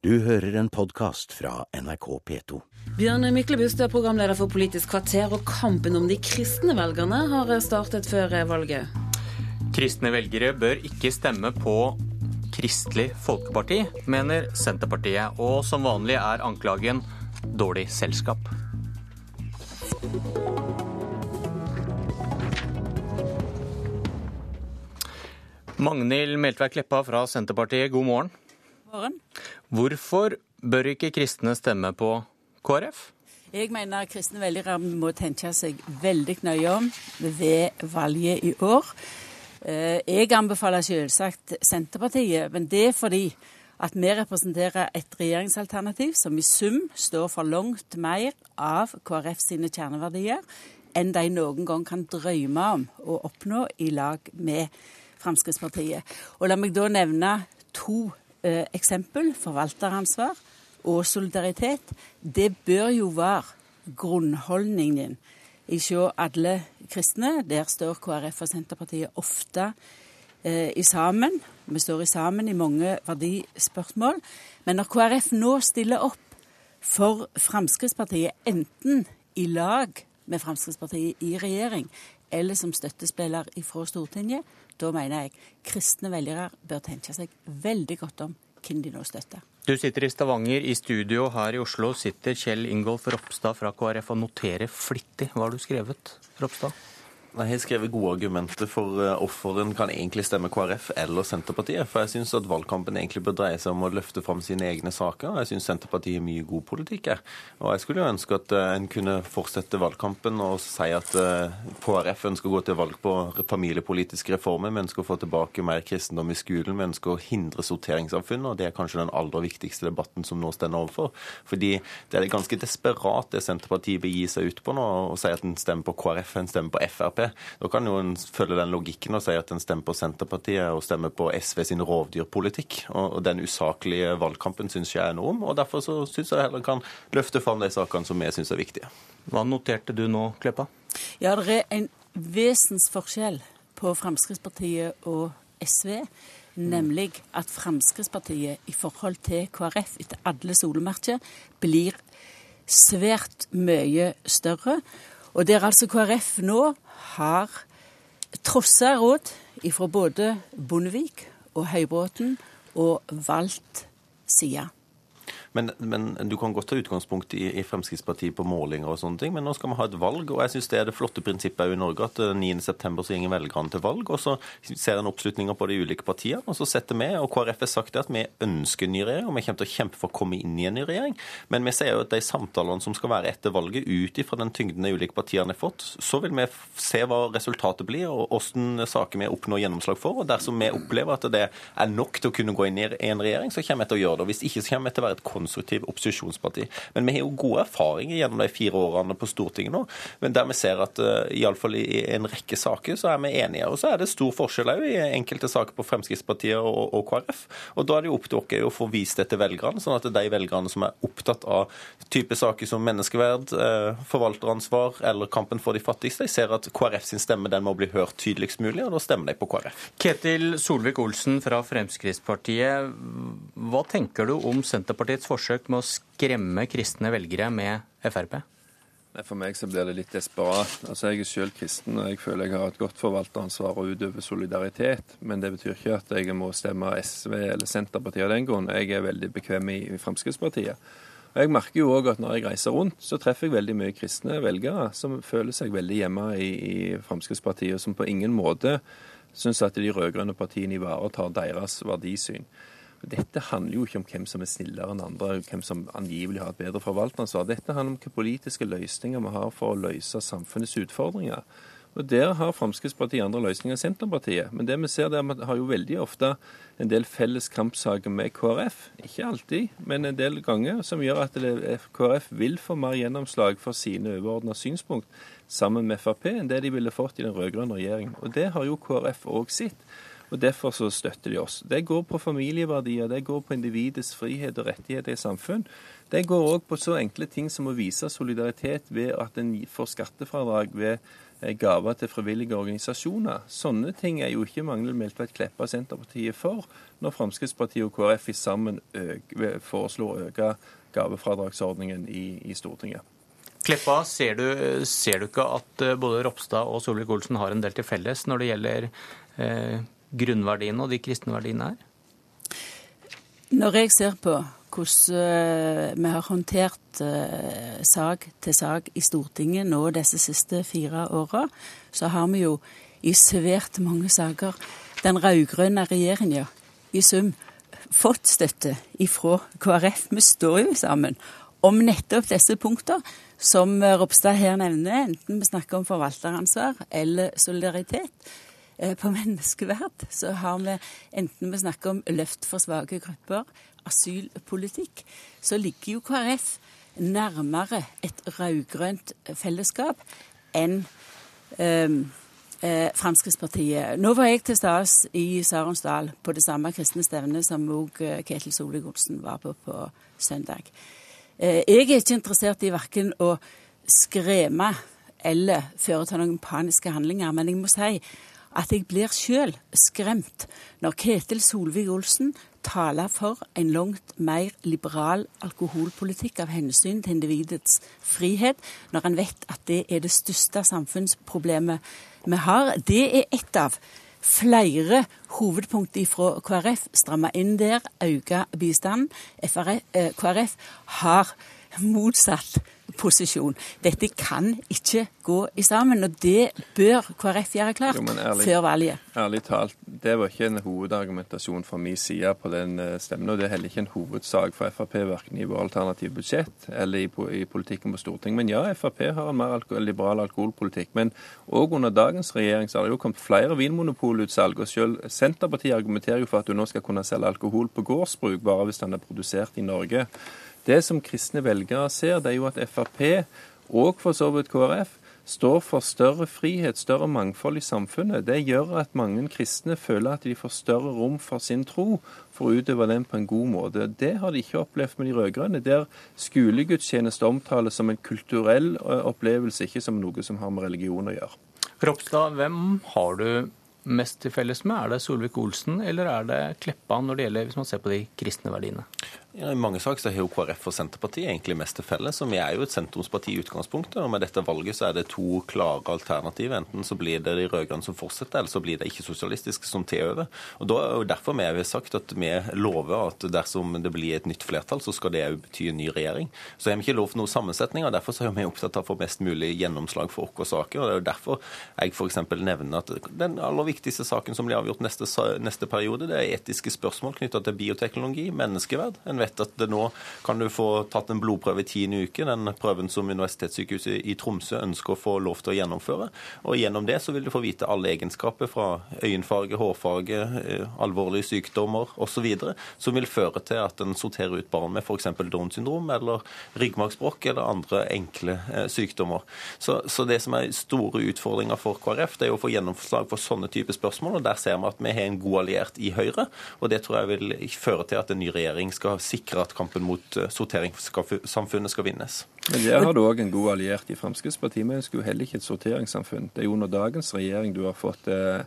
Du hører en podkast fra NRK P2. Bjørn Myklebust er programleder for Politisk kvarter, og kampen om de kristne velgerne har startet før valget. Kristne velgere bør ikke stemme på Kristelig Folkeparti, mener Senterpartiet. Og som vanlig er anklagen dårlig selskap. Magnhild Meltveit Kleppa fra Senterpartiet, god morgen. Morgen. Hvorfor bør ikke kristne stemme på KrF? Jeg mener kristne velgere må tenke seg veldig nøye om ved valget i år. Eh, jeg anbefaler selvsagt Senterpartiet, men det er fordi at vi representerer et regjeringsalternativ som i sum står for langt mer av KrF sine kjerneverdier enn de noen gang kan drømme om å oppnå i lag med Fremskrittspartiet. Og La meg da nevne to eksempel. Forvalteransvar og solidaritet. Det bør jo være grunnholdningen sjå alle kristne. Der står KrF og Senterpartiet ofte eh, i sammen. Vi står i sammen i mange verdispørsmål. Men når KrF nå stiller opp for Fremskrittspartiet, enten i lag med Fremskrittspartiet i regjering eller som støttespiller fra Stortinget, da mener jeg kristne velgere bør tenke seg veldig godt om hvem de nå støtter. Du sitter i Stavanger. I studio her i Oslo sitter Kjell Ingolf Ropstad fra KrF og noterer flittig. Hva har du skrevet, Ropstad? Jeg har skrevet gode argumenter for offeren hvorfor en kan egentlig stemme KrF eller Senterpartiet. For jeg syns at valgkampen egentlig bør dreie seg om å løfte fram sine egne saker. Jeg syns Senterpartiet har mye god politikk. Jeg. Og jeg skulle jo ønske at eh, en kunne fortsette valgkampen og si at eh, KrF ønsker å gå til valg på familiepolitiske reformer. Vi ønsker å få tilbake mer kristendom i skolen. Vi ønsker å hindre sorteringssamfunnet. Og det er kanskje den aller viktigste debatten som nå står overfor. Fordi det er ganske desperat det Senterpartiet vil gi seg ut på nå, og si at en stemmer på KrF, en stemmer på Frp. Da kan jo en følge den logikken og si at en stemmer på Senterpartiet og stemmer på SV sin rovdyrpolitikk. Og den usaklige valgkampen syns jeg er noe om, og derfor så syns jeg heller kan løfte fram de sakene som vi syns er viktige. Hva noterte du nå, Kleppa? Ja, det er en vesensforskjell på Fremskrittspartiet og SV. Nemlig at Fremskrittspartiet i forhold til KrF etter alle solemerker blir svært mye større. Og der altså KrF nå har trossa råd fra både Bondevik og Høybråten og valgt side. Men, men, du kan godt ta utgangspunkt i, i, Fremskrittspartiet på målinger og sånne ting, men nå skal vi ha et valg, og jeg syns det er det flotte prinsippet i Norge at 9.9. så går velgerne til valg, og så ser en oppslutninger på de ulike partiene, og så setter vi, og KrF har sagt det, at vi ønsker en ny regjering, og vi kommer til å kjempe for å komme inn i en ny regjering. Men vi ser jo at de samtalene som skal være etter valget, ut ifra den tyngden de ulike partiene har fått, så vil vi se hva resultatet blir, og hvilke saker vi oppnår gjennomslag for. og Dersom vi opplever at det er nok til å kunne gå inn i en regjering, så kommer vi til å gjøre det. og Hvis ikke så kommer vi til å være et konstruktiv opposisjonsparti. Men vi har jo gode erfaringer gjennom de fire årene på Stortinget nå. Men der vi ser at uh, iallfall i en rekke saker så er vi enige. Og så er det stor forskjell òg i enkelte saker på Fremskrittspartiet og, og, KrF. Og da er det jo opp til oss å få vist det til velgerne, sånn at de velgerne som er opptatt av type saker som menneskeverd, uh, forvalteransvar eller kampen for de fattigste, de ser at KrF sin stemme den må bli hørt tydeligst mulig, og da stemmer de på KrF. Ketil Solvik-Olsen fra Fremskrittspartiet, hva tenker du om Senterpartiets forsøk med å skremme kristne velgere med Frp? For meg så blir det litt desperat. Altså, Jeg er selv kristen og jeg føler jeg har et godt forvalteransvar og utøver solidaritet. Men det betyr ikke at jeg må stemme SV eller Senterpartiet av den grunn. Jeg er veldig bekvem i Fremskrittspartiet. Og Jeg merker jo òg at når jeg reiser rundt, så treffer jeg veldig mye kristne velgere som føler seg veldig hjemme i, i Fremskrittspartiet, og som på ingen måte syns at de rød-grønne partiene ivaretar deres verdisyn. Dette handler jo ikke om hvem som er snillere enn andre, hvem som angivelig har et bedre forvalteransvar. Dette handler om hvilke politiske løsninger vi har for å løse samfunnets utfordringer. Og Der har Fremskrittspartiet andre løsninger enn Senterpartiet. Men det vi ser der, vi har jo veldig ofte en del felles kampsaker med KrF. Ikke alltid, men en del ganger, som gjør at KrF vil få mer gjennomslag for sine overordna synspunkt sammen med Frp enn det de ville fått i den rød-grønne regjeringen. Og det har jo KrF òg sett. Og Derfor så støtter de oss. Det går på familieverdier, det går på individets frihet og rettigheter i samfunn. Det går òg på så enkle ting som å vise solidaritet ved at en får skattefradrag ved eh, gaver til frivillige organisasjoner. Sånne ting er jo ikke Magnhild Meltveit Kleppa Senterpartiet for, når Fremskrittspartiet og KrF sammen foreslår å øke gavefradragsordningen i, i Stortinget. Kleppa, ser du, ser du, ikke at eh, både Ropstad og Solvik-Olsen har en del til felles når det gjelder eh, grunnverdiene og de kristne verdiene er? Når jeg ser på hvordan eh, vi har håndtert uh, sak til sak i Stortinget nå disse siste fire åra, så har vi jo i svært mange saker den rød-grønne regjeringa i sum fått støtte ifra KrF. Vi står jo sammen om nettopp disse punkter som Ropstad her nevner, enten vi snakker om forvalteransvar eller solidaritet. Eh, på menneskeverd så har vi, enten vi snakker om løft for svake grupper, asylpolitikk, så ligger jo KrF nærmere et rød-grønt fellesskap enn um, eh, Fremskrittspartiet. Nå var jeg til stede i Saronsdal på det samme kristne stevnet som òg eh, Ketil Solvik-Olsen var på på søndag. Eh, jeg er ikke interessert i verken å skremme eller foreta noen paniske handlinger, men jeg må si at jeg blir sjøl skremt når Ketil Solvik-Olsen taler for en langt mer liberal alkoholpolitikk av hensyn til individets frihet, når han vet at det er det største samfunnsproblemet vi har. Det er ett av flere hovedpunkter fra KrF. Stramme inn der, øke bistanden. KrF eh, har motsatt posisjon. Dette kan ikke gå i sammen, og det bør KrF gjøre klart jo, ærlig, før valget. Ærlig talt, det var ikke en hovedargumentasjon fra min side på den eh, stemmen, og det er heller ikke en hovedsak for Frp, verken i vår alternative budsjett eller i, i, politikken på Stortinget. Men ja, Frp har en mer alko liberal alkoholpolitikk. Men òg under dagens regjering så har det jo kommet flere vinmonopolutsalg, og selv Senterpartiet argumenterer jo for at du nå skal kunne selge alkohol på gårdsbruk bare hvis den er produsert i Norge. Det som kristne velgere ser, det er jo at Frp, og for så vidt KrF, står for større frihet, større mangfold i samfunnet. Det gjør at mange kristne føler at de får større rom for sin tro, for å utøve den på en god måte. Det har de ikke opplevd med de rød-grønne, der skolegudstjeneste omtales som en kulturell opplevelse, ikke som noe som har med religion å gjøre. Ropstad, hvem har du mest til felles med? Er det Solvik-Olsen eller er det Kleppa når det gjelder hvis man ser på de kristne verdiene? Ja, I mange saker så har jo KrF og Senterpartiet egentlig mest til felles. Vi er jo et sentrumsparti i utgangspunktet. og Med dette valget så er det to klare alternativer. Enten så blir det de rød-grønne som fortsetter, eller så blir det ikke-sosialistiske som tar over. Og da er jo Derfor vi har sagt at vi lover at dersom det blir et nytt flertall, så skal det òg bety en ny regjering. Så har vi ikke lovt noen sammensetning, og derfor så er vi opptatt av å få mest mulig gjennomslag for våre saker. og Det er jo derfor jeg f.eks. nevner at den aller viktigste saken som blir avgjort neste, neste periode, det er etiske spørsmål knytta til bioteknologi, menneskeverd. En vet at nå kan du få tatt en blodprøve i tiende uke, den prøven som Universitetssykehuset i Tromsø ønsker å få lov til å gjennomføre. Og gjennom det så vil du få vite alle egenskaper fra øyenfarge, hårfarge, eh, alvorlige sykdommer osv. som vil føre til at en sorterer ut barn med f.eks. Downs syndrom eller ryggmargsbrokk eller andre enkle eh, sykdommer. Så, så, det som er store utfordringer for KrF, det er å få gjennomslag for sånne typer spørsmål. og Der ser vi at vi har en god alliert i Høyre, og det tror jeg vil føre til at en ny regjering skal sikre at kampen mot eh, sorteringssamfunnet skal vinnes. Men Der har du òg en god alliert i Fremskrittspartiet. Vi ønsker jo heller ikke et sorteringssamfunn. Det er jo under dagens regjering du har fått eh,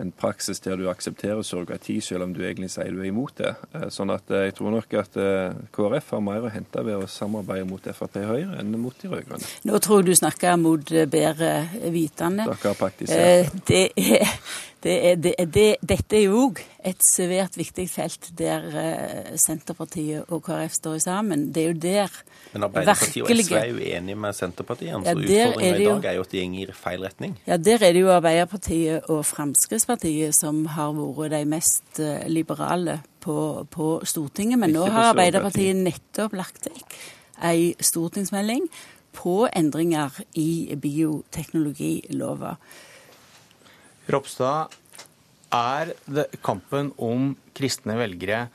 en praksis der du aksepterer surrogati, selv om du egentlig sier du er imot det. Eh, sånn at jeg tror nok at KrF har mer å hente ved å samarbeide mot Frp Høyre enn mot de rød-grønne. Nå tror jeg du snakker mot bedre vitende. Dere har praktisert. Det er det er, det, det, dette er jo òg et svært viktig felt der uh, Senterpartiet og KrF står sammen. Det er jo der Men Arbeiderpartiet og SV er jo enige med Senterpartiet. Så ja, utfordringa i dag er jo at de går i feil retning. Ja, der er det jo Arbeiderpartiet og Fremskrittspartiet som har vært de mest uh, liberale på, på, Stortinget. Men nå har Arbeiderpartiet nettopp lagt vekk ei stortingsmelding på endringer i bioteknologilova. Ropstad, er kampen om kristne velgere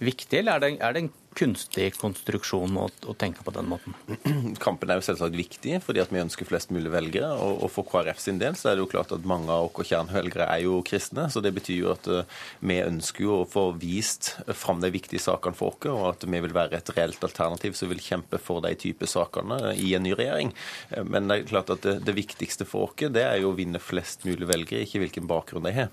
viktig, eller er det, er det en kunstig konstruksjon å, å, tenke på den måten? Kampen er jo selvsagt viktig, fordi at vi ønsker flest mulig velgere. Og, og for KrF sin del så er det jo klart at mange av våre kjernevelgere er jo kristne. Så det betyr jo at uh, vi ønsker jo å få vist fram de viktige sakene for oss, og at vi vil være et reelt alternativ som vil kjempe for de type sakene i en ny regjering. Men det er klart at det, det viktigste for oss, det er jo å vinne flest mulig velgere, ikke hvilken bakgrunn de har.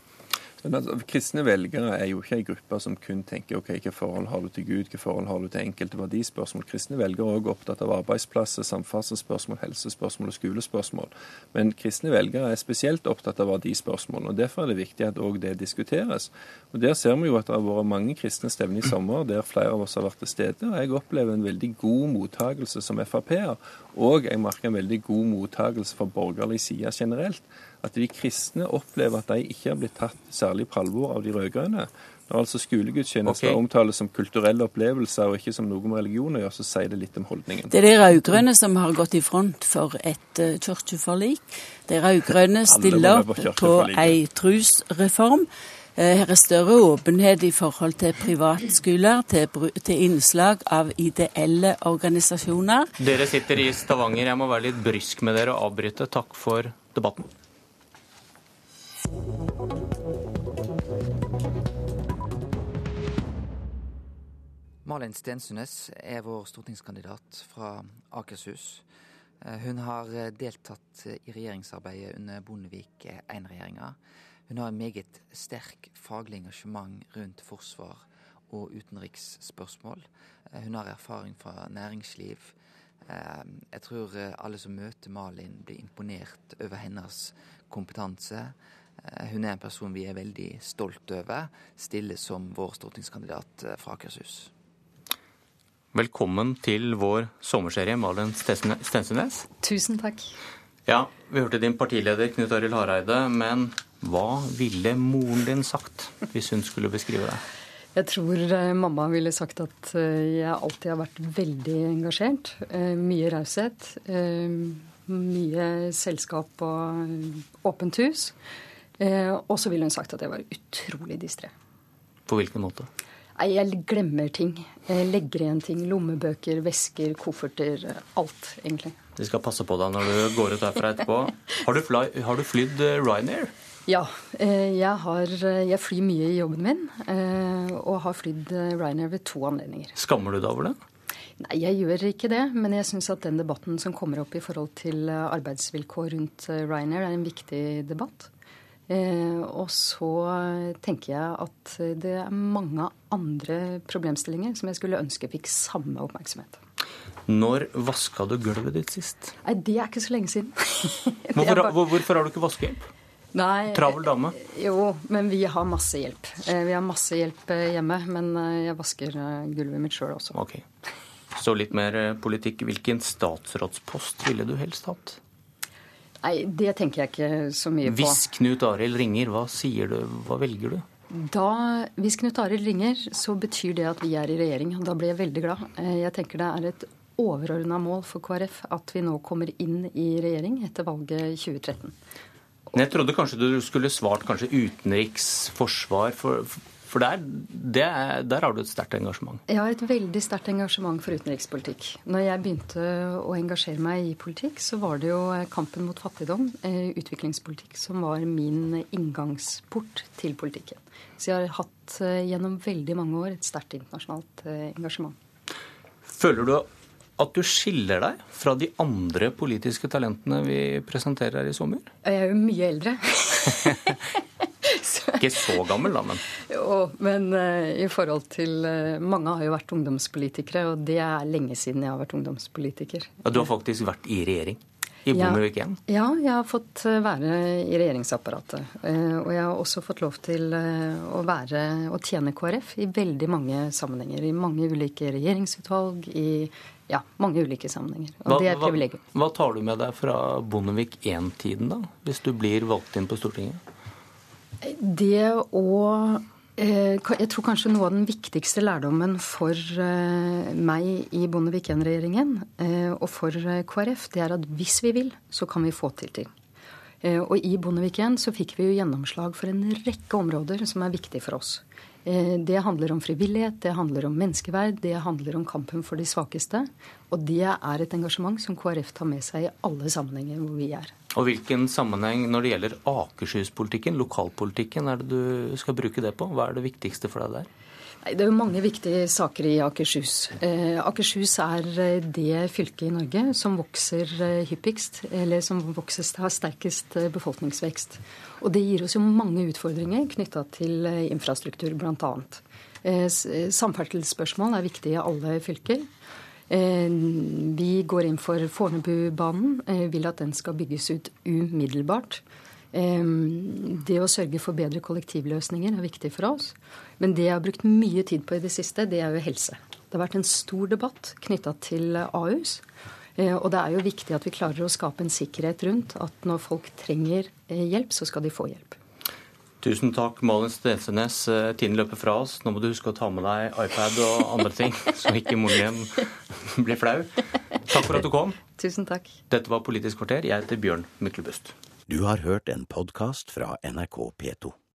Men altså, Kristne velgere er jo ikke ei gruppe som kun tenker ok, hvilke forhold har du til Gud, hvilke forhold har du til enkelte verdispørsmål. Kristne velgere er også opptatt av arbeidsplasser, samferdselsspørsmål, helsespørsmål og skolespørsmål. Men kristne velgere er spesielt opptatt av verdispørsmål. og Derfor er det viktig at òg det diskuteres. Og Der ser vi jo at det har vært mange kristne stevner i sommer der flere av oss har vært til stede. og Jeg opplever en veldig god mottagelse som Frp-er, og jeg merker en veldig god mottagelse fra borgerlig side generelt at de kristne opplever at de ikke har blitt tatt særlig på alvor av de rød-grønne. Når altså skolegudstjenester okay. omtales som kulturelle opplevelser og ikke som noe med religion å gjøre, så sier det litt om holdningen. Det er de rød-grønne som har gått i front for et uh, kirkeforlik. De rød-grønne stiller opp på ei trusreform. Eh, her er større åpenhet i forhold til privatskoler, til, til, innslag av ideelle organisasjoner. Dere sitter i Stavanger. Jeg må være litt brysk med dere og avbryte. Takk for debatten. Malin Stensundnes er vår stortingskandidat fra Akershus. Eh, hun har eh, deltatt i regjeringsarbeidet under Bondevik I-regjeringa. Hun har en meget sterk faglig engasjement rundt forsvar og utenriksspørsmål. Eh, hun har erfaring fra næringsliv. Jeg tror alle som møter Malin, blir imponert over hennes kompetanse. Eh, hun er en person vi er veldig stolt over, stille som vår stortingskandidat eh, fra Akershus. Velkommen til vår sommerserie, Malin Stensundnes. Tusen takk. Ja, Vi hørte din partileder Knut Arild Hareide, men hva ville moren din sagt hvis hun skulle beskrive deg? Jeg tror eh, mamma ville sagt at jeg alltid har vært veldig engasjert. Mye raushet. Mye selskap og åpent hus. Eh, og så ville hun sagt at jeg var utrolig distré. På hvilken måte? Nei, Jeg glemmer ting. Jeg legger igjen ting. Lommebøker, vesker, kofferter. Alt, egentlig. De skal passe på deg når du går ut derfra etterpå. Har du, fly, har du flydd eh, Ryanair? Ja. Eh, jeg, har, jeg, flyr mye i jobben min, og har flydd Ryanair ved to anledninger. Skammer du deg over det? Nei, jeg gjør ikke det. Men jeg syns at den debatten som kommer opp i forhold til arbeidsvilkår rundt Ryanair, er en viktig debatt. Eh, og så tenker jeg at det er mange andre problemstillinger som jeg skulle ønske fikk samme oppmerksomhet. Når vaska du gulvet ditt sist? Nei, Det er ikke så lenge siden. hvorfor, bare... hvorfor, har du ikke vaskehjelp? Nei, Travel dame? Jo, men vi har masse hjelp. Eh, vi har masse hjelp eh, hjemme, men jeg vasker gulvet mitt sjøl også. Ok. Så litt mer politikk. Hvilken statsrådspost ville du helst hatt? Nei, det tenker jeg ikke så mye på. Hvis Knut Arild ringer, hva sier du? Hva velger du? Da, hvis Knut Arild ringer, så betyr det at vi er i regjering. Da blir jeg veldig glad. Eh, jeg tenker det er et overordna mål for KrF at vi nå kommer inn i regjering etter valget 2013. Jeg trodde kanskje du skulle svart kanskje utenriks, forsvar. For, for der, det, der, har du et sterkt engasjement? Jeg har et veldig sterkt engasjement for utenrikspolitikk. Når jeg begynte å engasjere meg i politikk, så var det jo kampen mot fattigdom, eh, utviklingspolitikk, som var min inngangsport til politikken. Så jeg har hatt eh, gjennom veldig mange år et sterkt internasjonalt eh, engasjement. Føler du at du skiller deg fra de andre politiske talentene vi presenterer her i sommer? Jeg er jo mye eldre. Ikke så gammel, da, men Jo, men uh, i forhold til uh, Mange har jo vært ungdomspolitikere, og det er lenge siden jeg har vært ungdomspolitiker. Ja, Du har faktisk vært i regjering? I Bondevik ja, ja, jeg har fått eh, være i regjeringsapparatet. Og jeg har også fått lov til å være og tjene KrF i veldig mange sammenhenger. I mange ulike regjeringsutvalg, i ja, mange ulike sammenhenger. Og hva, det er privilegium. Hva, hva tar du med deg fra Bondevik 1-tiden, da? Hvis du blir valgt inn på Stortinget? Det å eh, jeg tror kanskje noe av den viktigste lærdommen for eh, meg i Bondevik I-regjeringen eh, og for KrF, det er at hvis vi vil, så kan vi få til ting. Og i Bondevik I så fikk vi jo gjennomslag for en rekke områder som er viktige for oss. Det handler om frivillighet, det handler om menneskeverd, det handler om kampen for de svakeste. Og det er et engasjement som KrF tar med seg i alle sammenhenger hvor vi er. Og Hvilken sammenheng når det gjelder Akershus-politikken, lokalpolitikken, er det du skal bruke det på? Hva er det viktigste for deg der? Det er jo mange viktige saker i Akershus. Eh, Akershus er eh, det fylket i Norge som vokser eh, hyppigst, eller som vokser, har sterkest befolkningsvekst. Og det gir oss jo mange utfordringer knytta til infrastruktur, bl.a. Samferdselsspørsmål er viktig i alle fylker. Vi går inn for Fornebubanen, vil at den skal bygges ut umiddelbart. Det å sørge for bedre kollektivløsninger er viktig for oss. Men det jeg har brukt mye tid på i det siste, det er jo helse. Det har vært en stor debatt knytta til Ahus. Eh, og det er jo viktig at vi klarer å skape en sikkerhet rundt at når folk trenger eh, hjelp, så skal de få hjelp. Tusen takk, Malin Stensønes. Eh, tiden løper fra oss. Nå må du huske å ta med deg iPad og andre ting, så ikke moren blir flau. Takk for at du kom. Tusen takk. Dette var Politisk kvarter. Jeg heter Bjørn Myklebust. Du har hørt en podkast fra NRK P2.